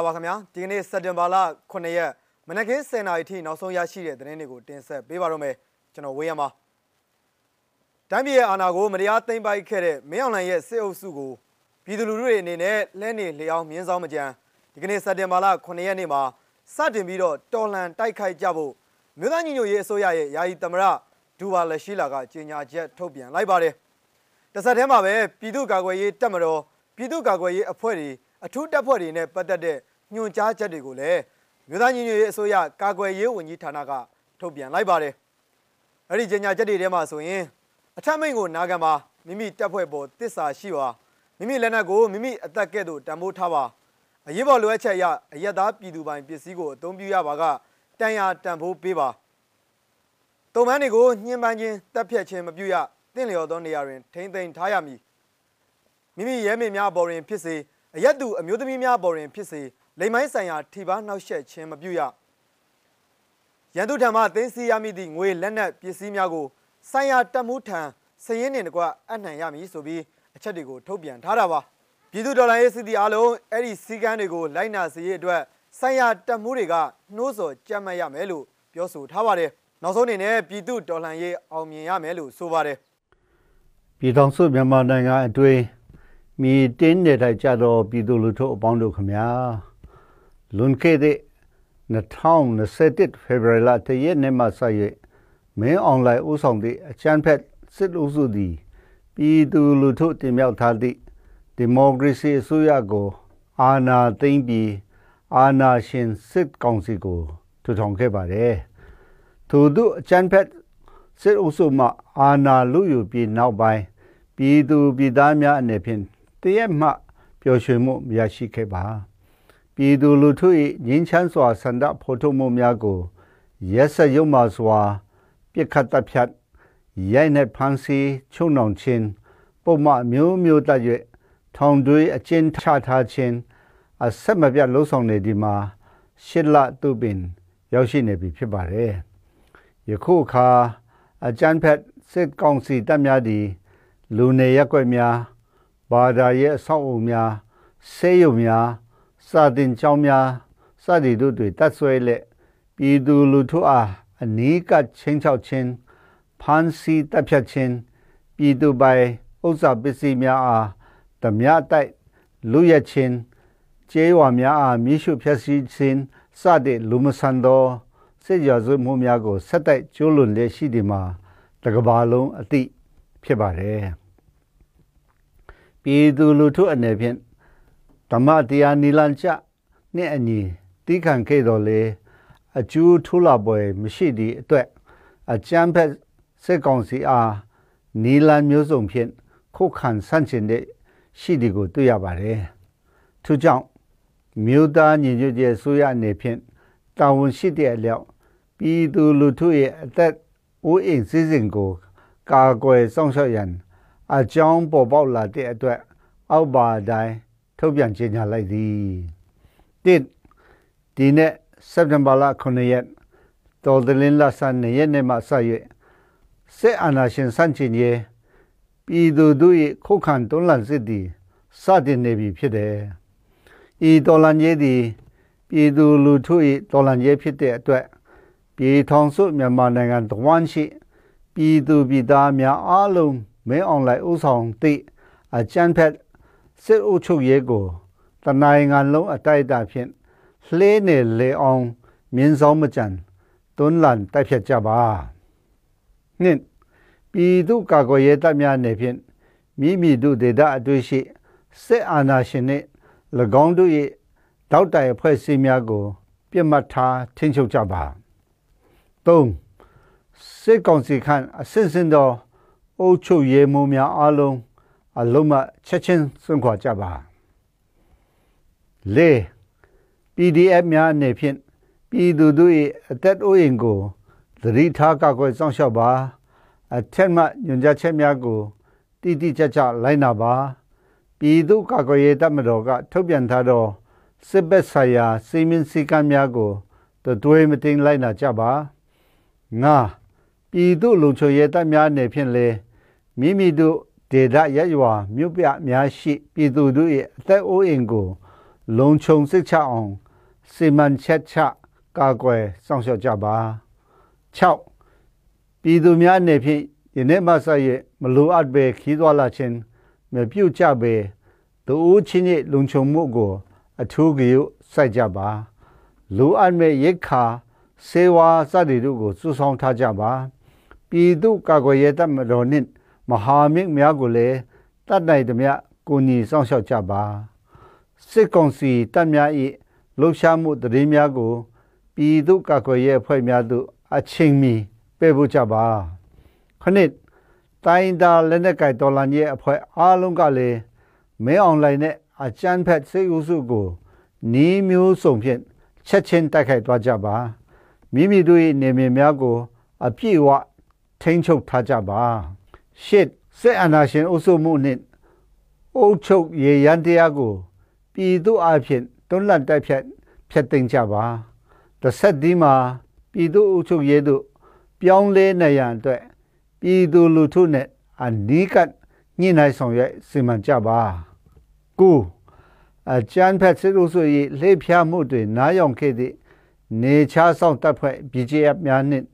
လာပါခင်ဗျာဒီကနေ့စက်တင်ဘာလ9ရက်မနက်ခင်း10:00နာရီထိနောက်ဆုံးရရှိတဲ့သတင်းတွေကိုတင်ဆက်ပေးပါတော့မယ်ကျွန်တော်ဝေးရမှာတမ်းပြည်ရဲ့အာဏာကိုမတရားသိမ်းပိုက်ခဲ့တဲ့မင်းအောင်လှိုင်ရဲ့စစ်အုပ်စုကိုပြည်သူလူထုတွေအနေနဲ့လဲနေလျောင်းမြင်းဆောင်မကြံဒီကနေ့စက်တင်ဘာလ9ရက်နေ့မှာစတင်ပြီးတော့တော်လှန်တိုက်ခိုက်ကြဖို့မြို့သားညီညွတ်ရေးအစိုးရရဲ့ယာယီသမရဒူဝါလက်ရှိလာကကြေညာချက်ထုတ်ပြန်လိုက်ပါတယ်တစ်ဆက်တည်းမှာပဲပြည်သူ့ကာကွယ်ရေးတပ်မတော်ပြည်သူ့ကာကွယ်ရေးအဖွဲ့တွေအထူးတပ်ဖွဲ့တွေနဲ့ပတ်သက်တဲ့ ညွှန်ကြားချက်တွေကိုလည်းမြို့သားညီညွတ်ရေးအစိုးရကာကွယ်ရေးဝန်ကြီးဌာနကထုတ်ပြန်လိုက်ပါတယ်။အဲ့ဒီကြေညာချက်တွေထဲမှာဆိုရင်အထက်မိန့်ကိုနာခံပါမိမိတပ်ဖွဲ့ပေါ်တစ္ဆာရှိပါမိမိလက်နက်ကိုမိမိအသက်ကဲ့သို့တံမိုးထားပါအရေးပေါ်လိုအပ်ချက်အရအယက်သားပြည်သူပိုင်ပစ္စည်းကိုအသုံးပြုရပါကတန်ရာတန်ဖိုးပေးပါတုံမန်းတွေကိုညှဉ်းပန်းခြင်းတပ်ဖြတ်ခြင်းမပြုရတင့်လျော်သောနေရာတွင်ထိမ့်သိမ်းထားရမည်မိမိရဲမေများပေါ်တွင်ဖြစ်စေအရက်သူအမျိုးသမီးများပေါ်တွင်ဖြစ်စေ လိမ်မိုင်းဆိုင်ရာထိပါနှောက်ယှက်ခြင်းမပြုရရန်သူထံမှသိမ်းဆည်းရမည့်သည့်ငွေလက်နက်ပစ္စည်းများကိုဆိုင်ရာတပ်မှုထံစည်ရင်းနှင့်တကွအနှံရမည်ဆိုပြီးအချက်တွေကိုထုတ်ပြန်ထားတာပါပြည်သူဒေါ်လာရေးစီတီအားလုံးအဲ့ဒီစီကန်းတွေကိုလိုက်နာစေရအတွက်ဆိုင်ရာတပ်မှုတွေကနှိုးဆော်ကြက်မှတ်ရမယ်လို့ပြောဆိုထားပါတယ်နောက်ဆုံးအနေနဲ့ပြည်သူဒေါ်လာရေးအောင်မြင်ရမယ်လို့ဆိုပါတယ်ပြည်ထောင်စုမြန်မာနိုင်ငံအတွင်းမြေတင်းနေတဲ့ကြတော့ပြည်သူလူထုအပေါင်းတို့ခမညာ လွန်ခဲ့တဲ့2021ဖေဖော်ဝါရီလတရက်နေ့မှစ၍မင်းအွန်လိုင်းဥဆောင်သည့်အချမ်းဖက်စစ်အုပ်စုသည်ပြည်သူလူထုတင်မြှောက်ထားသည့်ဒီမိုကရေစီအစိုးရကို အာဏာသိမ်းပြီးအာဏာရှင်စစ်ကောင်စီကိုထူထောင်ခဲ့ပါတယ်ထို့သူအချမ်းဖက်စစ်အုပ်စုမှအာဏာလူယူပြီးနောက်ပိုင်းပြည်သူပြည်သားများအနေဖြင့်တရက်မှပျော်ရွှင်မှုရရှိခဲ့ပါ ပြည်သူလူထု၏ငြင်းချမ်းစွာဆန္ဒဖော်ထုတ်မှုများကိုရက်စက်ရုံမှစွာပြစ်ခတ်တပ်ဖြတ်ရိုက်နှက်ဖမ်းဆီးချုံနှောင်ခြင်းပုံမှန်မျိုးမျိုးတရွေ့ထောင်တွေအကျဉ်းချထားခြင်းအဆက်မပြတ်လှုံ့ဆော်နေဒီမှာရှစ်လသူပင် ရောက်ရှိနေပြီဖြစ်ပါတယ်ယခုအခါအကြမ်းဖက်စစ်ကောင်စီတပ်များသည်လူနေရက်ွက်များဘာသာရေးအဆောက်အအုံများဆေးရုံများ စာတင်ကျောင်းများစသည်တို့တွေတတ်ဆွဲလက်ပြည်သူလူထုအားအနီးကချင်းချောက်ခြင်းဖန်စီတပ်ဖြတ်ခြင်းပြည်သူပိုင်ဥစ္စာပစ္စည်းများအားဓမြတိုက်လူရခြင်းကျေးဝါများအားမိရှုဖြတ်စည်းခြင်းစတဲ့လူမဆန်သောစစ်ရာဇဝမှုများကိုဆက်တိုက်ကျိုးလွန်လက်ရှိဒီမှာတကဘာလုံးအတိဖြစ်ပါတယ်ပြည်သူလူထုအနေဖြင့် ဓမ္မတရားနိလန်ချနှင့်အညီတိခံခဲ့တော်လေအကျိုးထူလာပွဲမရှိသည့်အတွက်အကြမ်းဖက်စစ်ကောင်စီအားနီလန်မျိုးစုံဖြင့်ခုခံဆန့်ကျင်တဲ့ရှိဒီကိုတွေ့ရပါတယ်။ထို့ကြောင့်မြို့သားညီညွတ်ရေးဆိုရအနေဖြင့်တာဝန်ရှိတဲ့အလျောက်ပြည်သူလူထုရဲ့အသက်အိုးအိမ်စည်းစိမ်ကို ကာကွယ်စောင့်ရှောက်ရန်အကြောင်းပေါ်ပေါက်လာတဲ့အတွက်အောက်ပါတိုင်း ထုတ်ပြန်ကြေညာလိုက်သည်တစ်ဒီနေ့စက်တင်ဘာလ9ရက်တော်တလင်းလဆန်နေ့ရက်နေ့မှစ၍စစ်အာဏာရှင်စန့်ကျင်ရေးပြည်သူတို့၏ခုခံတွန်းလှန်စစ်သည်စတင်နေပြီဖြစ်တယ်။ဤတော်လှန်ရေးသည်ပြည်သူလူထု၏တော်လှန်ရေးဖြစ်တဲ့အတွက်ပြည်ထောင်စုမြန်မာနိုင်ငံတဝမ်းရှိပြည်သူပြည်သားများအားလုံးမင်းအောင်လိုက်ဥဆောင်သည့်အကြမ်းဖက် စစ်အုပ်ချုပ်ရေးကိုတနိုင်ငံလုံးအတိုက်အတာဖြင့်လှေးနေလေအောင်မြင်းဆောင်မကြံတွန်းလန်တိုက်ဖြတ်ကြပါနှင့်ပြည်သူကာကွယ်ရေးတပ်များနေဖြင့်မိမိတို့ဒေသအတွေ့ရှိစစ်အာဏာရှင်နှင့်၎င်းတို့၏တောက်တိုင်အဖွဲ့အစည်းများကိုပြစ်မှတ်ထားထိန်းချုပ်ကြပါ၃စစ်ကောင်စီခန့်အစစ်စင်သောအုပ်ချုပ်ရေးမှူးများအားလုံး အလုံးမချက်ချင်းစွန့်ခွာကြပါ၄ PDF များအနေဖြင့်ပြည်သူတို့၏အသက်အိုးအိမ်ကိုသတိထားကာကွယ်စောင့်ရှောက်ပါအထက်မှညွှန်ကြားချက်များကိုတိတိကျကျလိုက်နာပါပြည်သူကာကွယ်ရေးတပ်မတော်ကထုတ်ပြန်ထားသောစစ်ဘက်ဆိုင်ရာစီမင်းစည်းကမ်းများကိုတွဲမတင်လိုက်နာကြပါငါပြည်သူလုံခြုံရေးတပ်များအနေဖြင့်လေမိမိတို့ ဒေသရရွာမြို့ပြများရှိပြည်သူတို့၏အသက်အိုးအိမ်ကို လုံခြုံစိတ်ချအောင်စီမံချက်ချကာကွယ်စောင့်ရှောက်ကြပါ6ပြည်သူများအနေဖြင့်ယနေ့မှဆက်ရမလိုအပ်ပဲခီးသွားလာခြင်းမပြုတ်ကြပဲသူဦးချင်းရဲ့လုံခြုံမှုကို အထူးကြီးစိုက်ကြပါလိုအပ်မဲ့ရိတ်ခါစေဝါစသည်တို့ကိုစုဆောင်ထားကြပါပြည်သူကာကွယ်ရေးတပ်မတော်နှင့် မဟာမိတ်များကိုလည်းတတ်နိုင်သမျှကိုညီဆောင်ရှောက်ကြပါစစ်ကောင်စီတပ်များ၏လှုပ်ရှားမှုတည်င်းများကိုပြည်သူကာကွယ်ရေးအဖွဲ့များသို့အချိန်မီပေးဖို့ကြပါခဏစ်တိုင်းဒါလက်နက်ကိုင်တော်လှန်ရေးအဖွဲ့အားလုံးကလည်းမဲအွန်လိုင်းနဲ့အကြမ်းဖက်စိတ်ဥစုကိုနီးမျိုးစုံဖြင့်ချက်ချင်းတိုက်ခိုက်သွားကြပါမိမိတို့၏နေမြေများကို အပြည့်အဝထိန်းချုပ်ထားကြပါ ရှစ်စစ်အာဏာရှင်အုပ်စုမှုနှင့်အုပ်ချုပ်ရေရန်တရားကိုပြည်သူအဖြစ်တွန်းလှန်တိုက်ဖြတ်ဖျက်သိမ်းကြပါတစ်ဆက်ဒီမှာပြည်သူအုပ်ချုပ်ရေးတို့ပြောင်းလဲနေရန်အတွက်ပြည်သူလူထုနဲ့အနီးကပ်ညှိနှိုင်းဆောင်ရွက်စီမံကြပါကိုအကျန်းဖက်စစ်လို့ဆိုရင်လှည့်ဖျားမှုတွေနားယောင်ခဲ့သည့်နေချားဆောင်တပ်ဖွဲ့ BGF များနှင့်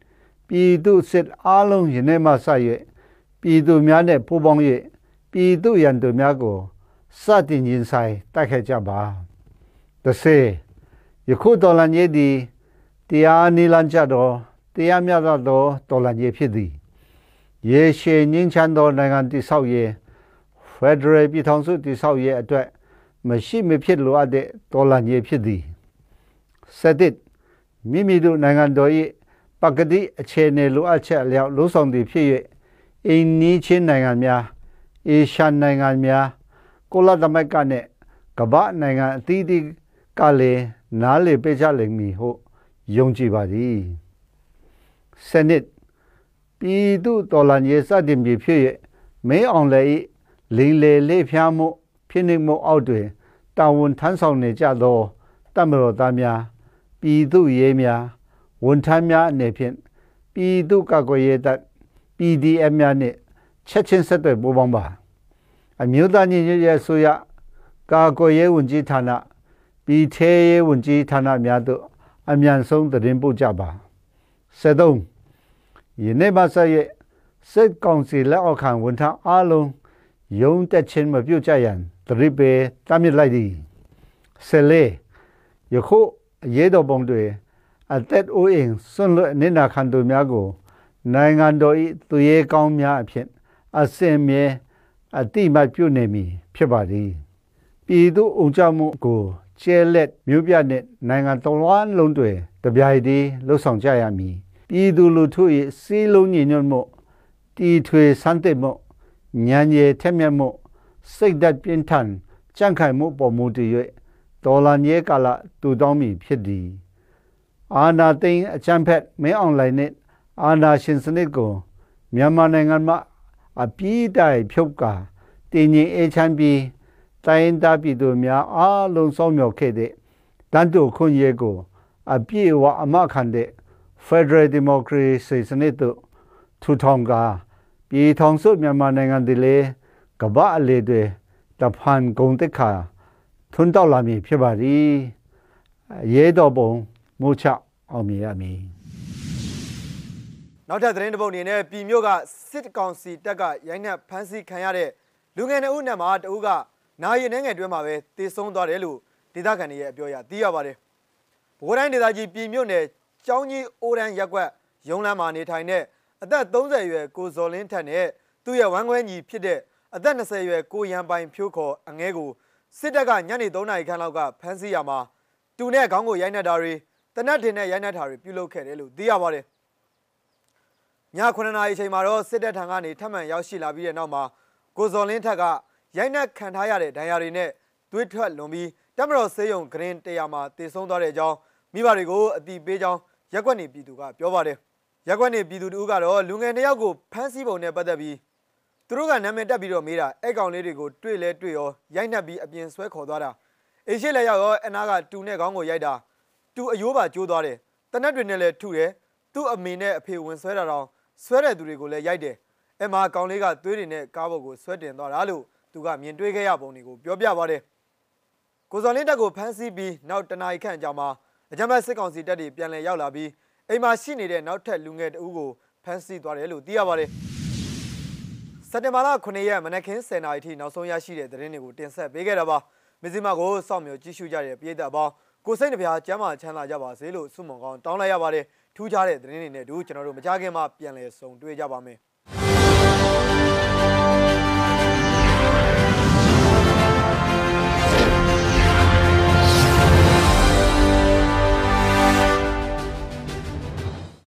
ပြည်သူစစ်အားလုံးယနေ့မှစ၍ ပြည်သူများနဲ့ပူးပေါင်း၍ပြည်သူရန်သူများကိုစတင်ရင်ဆိုင်တိုက်ခိုက်ကြပါတဆေယခုတော်လန်ရေးသည်တရားနိလန်ကြတော်တရားမြတ်သောတော်လန်ရေးဖြစ်သည်ရေရှည်ငင်းချမ်းသောနိုင်ငံတည်ဆောက်ရေးဖက်ဒရယ်ပြည်ထောင်စုတည်ဆောက်ရေးအတွက်မရှိမဖြစ်လိုအပ်တဲ့တော်လန်ရေးဖြစ်သည်စတဲ့မိမိတို့နိုင်ငံတော်၏ပကတိအခြေအနေလိုအပ်ချက်အလျောက်လုံဆောင်သည်ဖြစ်၍ အင်းနီးချင်းနိုင်ငံများအေရှန်နိုင်ငံများကိုလာသမက်ကနဲ့ကမ္ဘာနိုင်ငံအသီးသီးကလည်းနားလေပေးကြလိမ့်မည်ဟုယုံကြည်ပါသည်စနစ်ပြည်သူတော်လန်ရေးစတင်ပြီးဖြစ်၍မင်းအောင်လည်းလိန်လေလေးဖျားမှုဖြစ်နေမှုအောက်တွင်တာဝန်ထမ်းဆောင်နေကြသောတမတော်သားများပြည်သူရေးများဝန်ထမ်းများအနေဖြင့်ပြည်သူ့ကာကွယ်ရေးတပ် PDF များနှင့်ချက်ချင်းဆက်သွယ်ပူးပေါင်းပါအမျိုးသားညီညွတ်ရေးဆိုရကာကွယ်ရေးဝန်ကြီးဌာနပြည်ထဲရေးဝန်ကြီးဌာနများတို့အမြန်ဆုံးသတင်းပို့ကြပါ73ယနေ့မှဆက်ရစစ်ကောင်စီလက်အောက်ခံဝန်ထမ်းအားလုံးယုံတက်ချင်းမပြုတ်ကြရန်သတိပေးတမ်းမြစ်လိုက်သည်14ယခုအရေးတော်ပုံတွေအသက်အိုးအိမ်ဆွန့်လွတ်နေနာခံသူများကို နိုင်ငံတော်၏သူရဲကောင်းများအဖြစ်အစင်မြဲအတိမတ်ပြုနေမည်ဖြစ်ပါသည်ပြည်သူအုံကြမှုကိုကျဲလက်မြို့ပြနဲ့နိုင်ငံတော်ဝန်လုံးတွေတပြိုင်တည်းလှုပ်ဆောင်ကြရမည်ပြည်သူလူထု၏စီးလုံးညီညွတ်မှုတီထွေစံတဲ့မှုဉာဏ်ရည်ထက်မြက်မှုစိတ်ဓာတ်ပြင်းထန်ကြန့်ခိုင်မှုပေါ်မူတည်၍ဒေါ်လာညဲကာလတူတောင်းမည်ဖြစ်သည်အာနာသိန်းအချမ်းဖက်မင်းအွန်လိုင်းနဲ့ အာနာရှင်စနစ်ကိုမြန်မာနိုင်ငံမှာအပြည့်တိုင်ဖြုတ်ကာတင်ရင်အေချမ်းပြီးတိုင်းသားပြည်သူများအားလုံးစောင့်မျှော်ခဲ့တဲ့တန်တုခွင့်ရဲကိုအပြည့်အဝအမခံတဲ့ Federal Democracy စနစ်တို့ထူထောင်ကာပြည်ထောင်စုမြန်မာနိုင်ငံတည်းလေကမ္ဘာအလေတွေတဖန်ဂုံတက်ခါထွန်းတောက်လာမည်ဖြစ်ပါသည်ရဲတော်ပုံမိုးချအောင်မြင်ရမည် နောက်ထပ်သတင်းတစ်ပုဒ်အနေနဲ့ပြည်မြို့ကစစ်ကောင်စီတပ်ကရိုင်းနှက်ဖမ်းဆီးခံရတဲ့လူငယ်နှစ်ဦးနဲ့မှာတဦးကနာရီနှဲငယ်တွင်းမှာပဲတည်ဆုံးသွားတယ်လို့ဒေသခံတွေရဲ့အပြောအရသိရပါတယ်။ဘိုးတိုင်းဒေသကြီးပြည်မြို့နယ်ကျောင်းကြီးအိုးရန်ရက်ကွက်ရုံးလမ်းမှာနေထိုင်တဲ့အသက်30ရွယ်ကိုဇော်လင်းထက်နဲ့သူ့ရဲ့ဝမ်းခွဲညီဖြစ်တဲ့အသက်20ရွယ်ကိုရန်ပိုင်ဖြိုးခေါ်အငဲကိုစစ်တပ်ကညနေ3နာရီခန့်လောက်ကဖမ်းဆီးရမှာတူနဲ့ခေါင်းကိုရိုက်နှက်တာတွေတနက်တင်နဲ့ရိုက်နှက်တာတွေပြုလုပ်ခဲ့တယ်လို့သိရပါတယ်။ည 9နာရီအချိန်မှာတော့စစ်တပ်ထံကနေထပ်မံရောက်ရှိလာပြီးတဲ့နောက်မှာကိုဇော်လင်းထက်ကရိုက်နှက်ခံထားရတဲ့ဒဏ်ရာတွေနဲ့သွေးထွက်လွန်ပြီးတက်မတော်ဆေးရုံဂရင်တရားမှာတည်ဆုံးသွားတဲ့အကြောင်းမိဘတွေကိုအတိပေးကြောင်းရက်ွက်နေပြည်သူကပြောပါတယ်။ရက်ွက်နေပြည်သူတို့ကတော့လူငယ်တယောက်ကိုဖမ်းဆီးပုံနဲ့ပတ်သက်ပြီးသူတို့ကနာမည်တက်ပြီးတော့မေးတာအဲ့ကောင်လေးတွေကိုတွေ့လဲတွေ့ရောရိုက်နှက်ပြီးအပြင်ဆွဲခေါ်သွားတာအေးရှိလက်ရောက်ရောအနာကတူနဲ့ခေါင်းကိုရိုက်တာတူအယိုးပါကျိုးသွားတယ်တနက်တွေနဲ့လည်းထုတယ်သူ့အမေနဲ့အဖေဝင်ဆွဲတာတော့ ဆွဲတဲ့သူတွေကိုလည်းရိုက်တယ်အဲ့မှာကောင်လေးကသွေးတွေနဲ့ကားပေါ်ကိုဆွဲတင်သွားတာလို့သူကမြင်တွေ့ခဲ့ရပုံတွေကိုပြောပြပါတယ်ကိုစော်လင်းတက်ကိုဖမ်းဆီးပြီးနောက်တနာရီခန့်အကြာမှာအကြမ်းဖက်စစ်ကောင်စီတပ်တွေပြန်လည်ရောက်လာပြီးအိမ်မှာရှိနေတဲ့နောက်ထပ်လူငယ်တအူးကိုဖမ်းဆီးသွားတယ်လို့သိရပါတယ်စက်တင်ဘာလ9ရက်မနက်ခင်း10:00နာရီထိနောက်ဆုံးရရှိတဲ့သတင်းတွေကိုတင်ဆက်ပေးခဲ့တာပါမဇ္ဈိမကိုစောင့်မျှော်ကြည့်ရှုကြတဲ့ပြည်သက်အပေါင်းကိုစိတ်နှပြချမ်းသာချမ်းသာကြပါစေလို့ဆုမွန်ကောင်းတောင်းလိုက်ရပါတယ် ထူးခြားတဲ့သတင်းတွေနဲ့အတူကျွန်တော်တို့မကြခင်မှာပြန်လည်ဆုံတွေ့ကြပါမယ်